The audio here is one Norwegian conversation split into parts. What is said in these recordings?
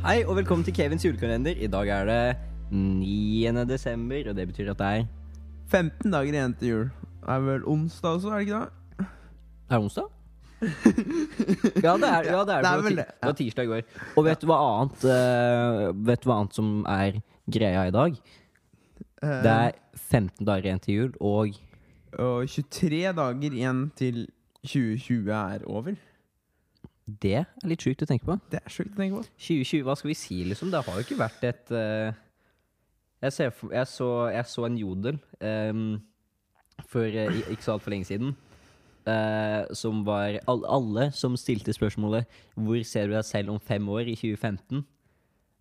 Hei og velkommen til Kevins julekalender. I dag er det 9. desember, og det betyr at det er 15 dager igjen til jul. Det er vel onsdag også, er det ikke det? Er det onsdag? ja, det er, ja, det, er, Det er vel var det, det var tirsdag i går. Og vet du hva annet uh, Vet du hva annet som er greia i dag? Eh, Det er 15 dager igjen til jul, og Og 23 dager igjen til 2020 er over. Det er litt sjukt å tenke på. Det er sjukt å tenke på. 2020, hva skal vi si, liksom? Det har jo ikke vært et uh, jeg, ser jeg, så, jeg så en jodel um, for uh, ikke så altfor lenge siden. Uh, som var all, Alle som stilte spørsmålet 'Hvor ser du deg selv om fem år i 2015?'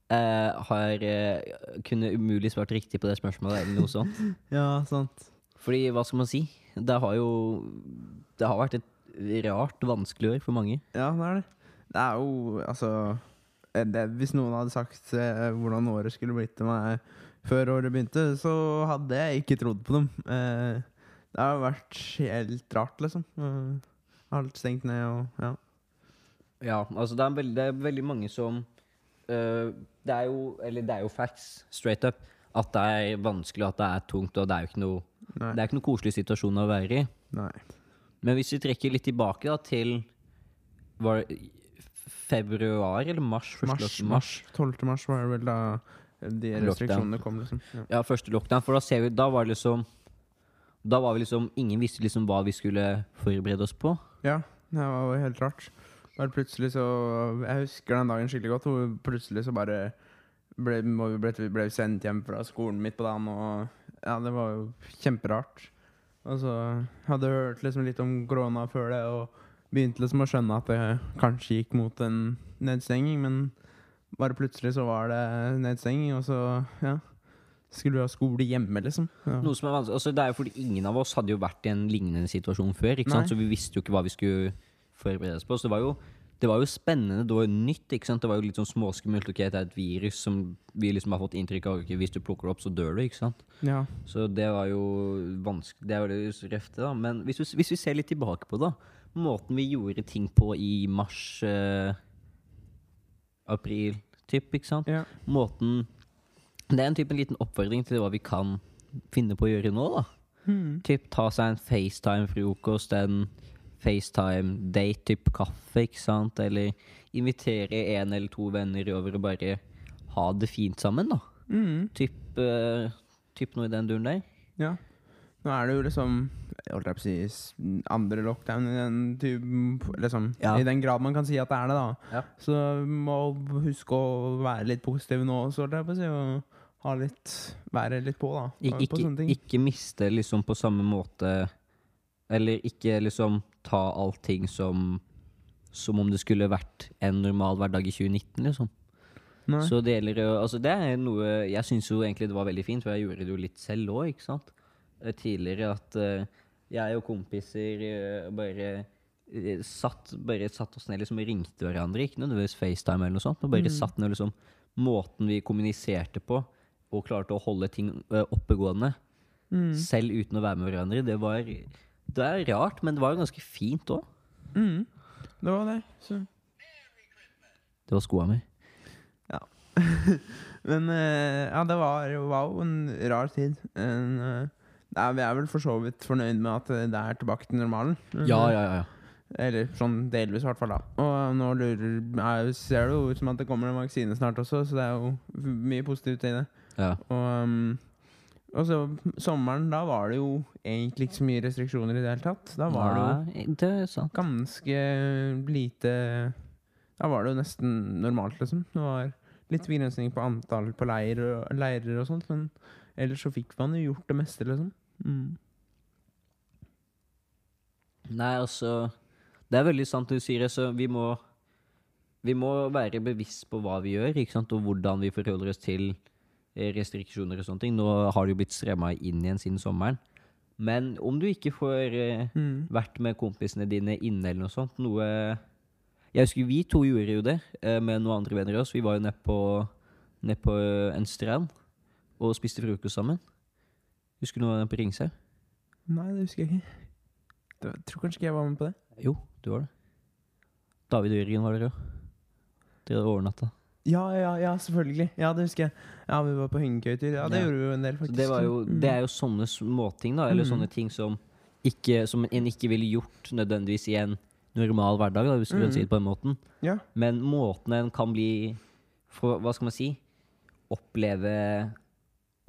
eh, har kunne umulig svart riktig på det spørsmålet, eller noe sånt. Ja, sant. Fordi, hva skal man si? Det har jo Det har vært et rart vanskelig år for mange. Ja, det er det. Det er jo altså eh, det, Hvis noen hadde sagt eh, hvordan året skulle blitt til meg før året begynte, så hadde jeg ikke trodd på dem. Eh, det har vært helt rart, liksom. Eh, alt stengt ned og ja. Ja, altså det er, veldig, det er veldig mange som øh, Det er jo Eller det er jo facts, straight up, at det er vanskelig, at det er tungt, og det er jo ikke noe Nei. Det er ikke noe koselig situasjon å være i. Nei. Men hvis vi trekker litt tilbake da til Var det februar eller mars? Mars, mars. 12. mars var det vel da de Lockdown. restriksjonene kom, liksom. Ja. Ja, første lockdown. For da ser vi Da var det liksom Da var vi liksom Ingen visste liksom hva vi skulle forberede oss på. Ja, det var jo helt rart. Bare plutselig så Jeg husker den dagen skikkelig godt, hvor plutselig så bare ble, vi ble, ble sendt hjem fra skolen midt på dagen, og ja, det var jo kjemperart. Og så hadde hørt liksom litt om korona før det, og begynte liksom å skjønne at det kanskje gikk mot en nedstenging, men bare plutselig så var det nedstenging, og så, ja Skulle vi ha skole hjemme, liksom. Ja. Noe som er vanskelig altså Det er jo fordi ingen av oss hadde jo vært i en lignende situasjon før. Så vi visste jo ikke hva vi skulle forberede oss på. Så det var jo, det var jo spennende. Det var jo nytt. ikke sant? Det var jo litt sånn småskummelt. Ok, det er et virus som vi liksom har fått inntrykk av. ok, Hvis du plukker det opp, så dør du. ikke sant? ja. Så det var jo vanskelig. Det var det røft, da. Men hvis, du, hvis vi ser litt tilbake på det, måten vi gjorde ting på i mars, eh, april, typ, ikke sant? ja. måten Det er en type en liten oppfordring til hva vi kan finne på å gjøre nå, da. Hmm. Typ ta seg en FaceTime-frokost, en FaceTime-date, typ kaffe, ikke sant? Eller invitere en eller to venner over og bare ha det fint sammen, da. Mm. Typ, uh, typ noe i den duren der. Ja. Nå er det jo liksom jeg holdt på å si andre lockdown i den typen liksom, Ja. I den grad man kan si at det er det, da. Ja. Så må huske å være litt positiv nå også, holdt jeg på å si. Og ha litt Være litt på, da. Ik på ikke, sånne ikke miste liksom på samme måte Eller ikke liksom ta allting som Som om det skulle vært en normal hverdag i 2019, liksom. Nei. Så det gjelder jo Altså, det er noe Jeg syns jo egentlig det var veldig fint, for jeg gjorde det jo litt selv òg, ikke sant. Eh, Tidligere at uh, jeg og kompiser uh, bare satt, bare satt oss ned liksom og ringte hverandre. Ikke nødvendigvis FaceTime eller noe sånt, men bare Mm. satt ned liksom Måten vi kommuniserte på og klarte å holde ting oppegående, Mm. selv uten å være med hverandre, det var Det er rart, men det var jo ganske fint òg. Mm. Det var det. Så. Det var skoa mi. Men uh, ja, det var, wow, en rar tid. En, eh, er, vi er vel for så vidt fornøyd med at det er tilbake til normalen. Ja, ja, ja. ja. Eller sånn delvis, i hvert fall. da Og nå lurer, jeg ser det jo ut som at det kommer en vaksine snart også, så det er jo mye positivt i det. ja. Og, um, og så sommeren, da var det jo egentlig ikke så mye restriksjoner i det hele tatt. Da var det jo Nei, det er ganske lite Da var det jo nesten normalt, liksom. Det var litt begrensning på antall på leir og, leirer og sånt, men ellers så fikk man jo gjort det meste, liksom. Mm. Nei, altså Det er veldig sant det du sier. Altså, vi må Vi må være bevisst på hva vi gjør, ikke sant? og hvordan vi forholder oss til restriksjoner og sånne ting. Nå har det jo blitt stremma inn igjen siden sommeren. Men om du ikke får eh, Mm. vært med kompisene dine inne eller noe sånt, noe Jeg husker vi to gjorde jo det eh, med noen andre venner av oss. Vi var jo nede på, ned på eh, en strand og spiste frokost sammen. Husker du noe av den på Ringshaug? Nei, det husker jeg ikke. Jeg tror kanskje ikke jeg var med på det. Jo, du var det. David og Jørgen var der òg. Dere overnatta. Ja, ja, ja, selvfølgelig. Ja, det husker jeg. Ja, vi var på hengekøyter. Ja, det Ja. gjorde vi jo en del, faktisk. det, var jo, Mm. det er jo sånne småting, da. Eller Mm. sånne ting som, ikke, som en ikke ville gjort nødvendigvis i en normal hverdag, da, hvis du Mm. si det på den måten. Ja. Men måten en kan bli for, Hva skal man si? Oppleve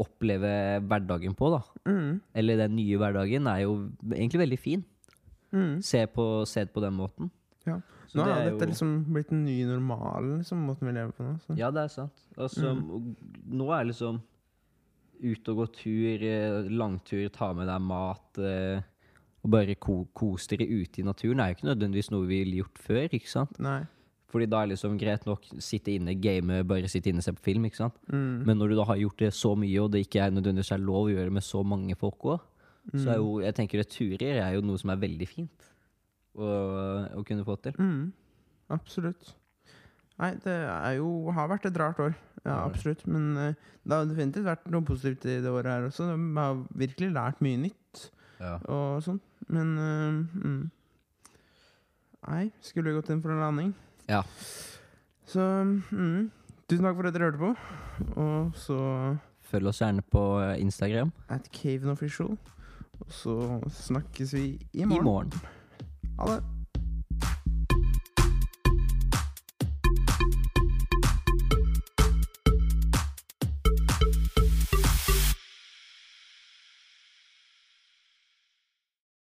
Oppleve hverdagen på, da. Mm. Eller den nye hverdagen, er jo egentlig veldig fin. Mm. Se på, se på den måten. Ja. Nå det er dette jo- liksom blitt den nye normalen, liksom, måten vi lever på nå. Så. Ja, det er sant. Altså, Mm. Nå er det liksom ut og gå tur, eh, langtur, ta med deg mat eh, og bare ko kose dere ute i naturen. Det er jo ikke nødvendigvis noe vi ville gjort før, ikke sant? Nei. Fordi da er det liksom greit nok sitte inne, game, bare sitte inne og se på film, ikke sant? Mm. Men når du da har gjort det så mye, og det ikke er nødvendigvis er lov å gjøre det med så mange folk òg, så er jo jeg tenker det turer er jo noe som er veldig fint å, å kunne få til. Mm. Absolutt. Nei, det er jo har vært et rart år. Ja, absolutt. Men eh, det har definitivt vært noe positivt i det året her også. Vi har virkelig lært mye nytt Ja. og sånn. Men uh, mm. Nei, skulle vi gått inn for en landing? Ja. Så mm. Tusen takk for at dere hørte på. Og så Følg oss gjerne på eh, Instagram at Caven Official. Og så snakkes vi i morgen. i morgen. Morgen. Ha det.